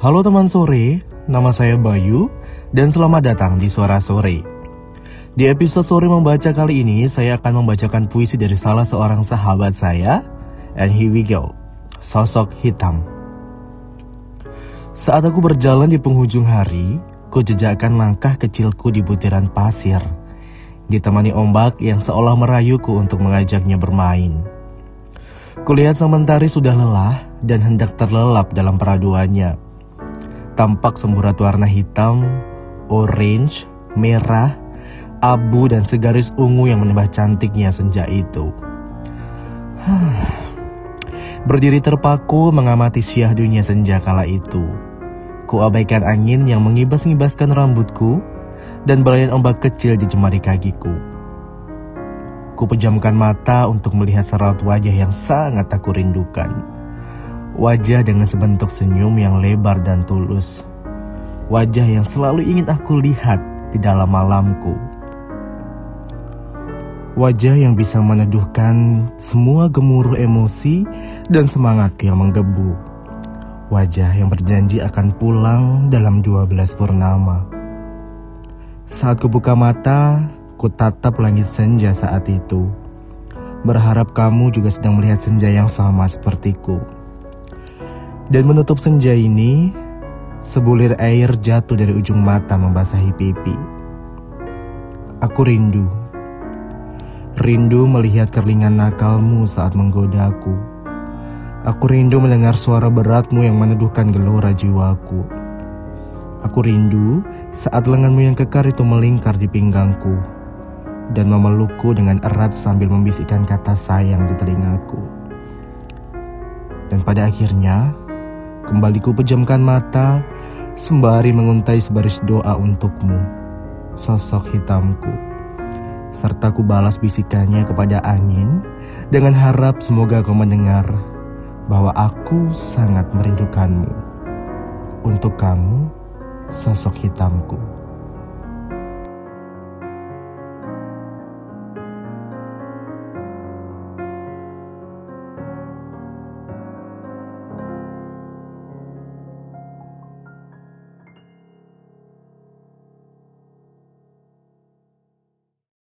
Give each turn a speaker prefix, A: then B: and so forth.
A: Halo teman sore, nama saya Bayu dan selamat datang di Suara Sore. Di episode sore membaca kali ini, saya akan membacakan puisi dari salah seorang sahabat saya. And here we go. Sosok hitam. Saat aku berjalan di penghujung hari, ku jejakkan langkah kecilku di butiran pasir. Ditemani ombak yang seolah merayuku untuk mengajaknya bermain. Kulihat sang mentari sudah lelah dan hendak terlelap dalam peraduannya. Tampak semburat warna hitam, orange, merah, abu dan segaris ungu yang menambah cantiknya senja itu. Berdiri terpaku mengamati syahdunya senja kala itu. Kuabaikan angin yang mengibas-ngibaskan rambutku dan belayan ombak kecil di jemari kakiku. Ku pejamkan mata untuk melihat serat wajah yang sangat aku rindukan. Wajah dengan sebentuk senyum yang lebar dan tulus. Wajah yang selalu ingin aku lihat di dalam malamku. Wajah yang bisa meneduhkan semua gemuruh emosi dan semangat yang menggebu. Wajah yang berjanji akan pulang dalam 12 purnama. Saat kubuka mata, ku tatap langit senja saat itu. Berharap kamu juga sedang melihat senja yang sama sepertiku. Dan menutup senja ini, sebulir air jatuh dari ujung mata membasahi pipi. Aku rindu Rindu melihat kerlingan nakalmu saat menggodaku. Aku rindu mendengar suara beratmu yang meneduhkan gelora jiwaku. Aku rindu saat lenganmu yang kekar itu melingkar di pinggangku dan memelukku dengan erat sambil membisikkan kata sayang di telingaku. Dan pada akhirnya, kembali ku pejamkan mata sembari menguntai sebaris doa untukmu, sosok hitamku serta ku balas bisikannya kepada angin dengan harap semoga kau mendengar bahwa aku sangat merindukanmu. Untuk kamu, sosok hitamku.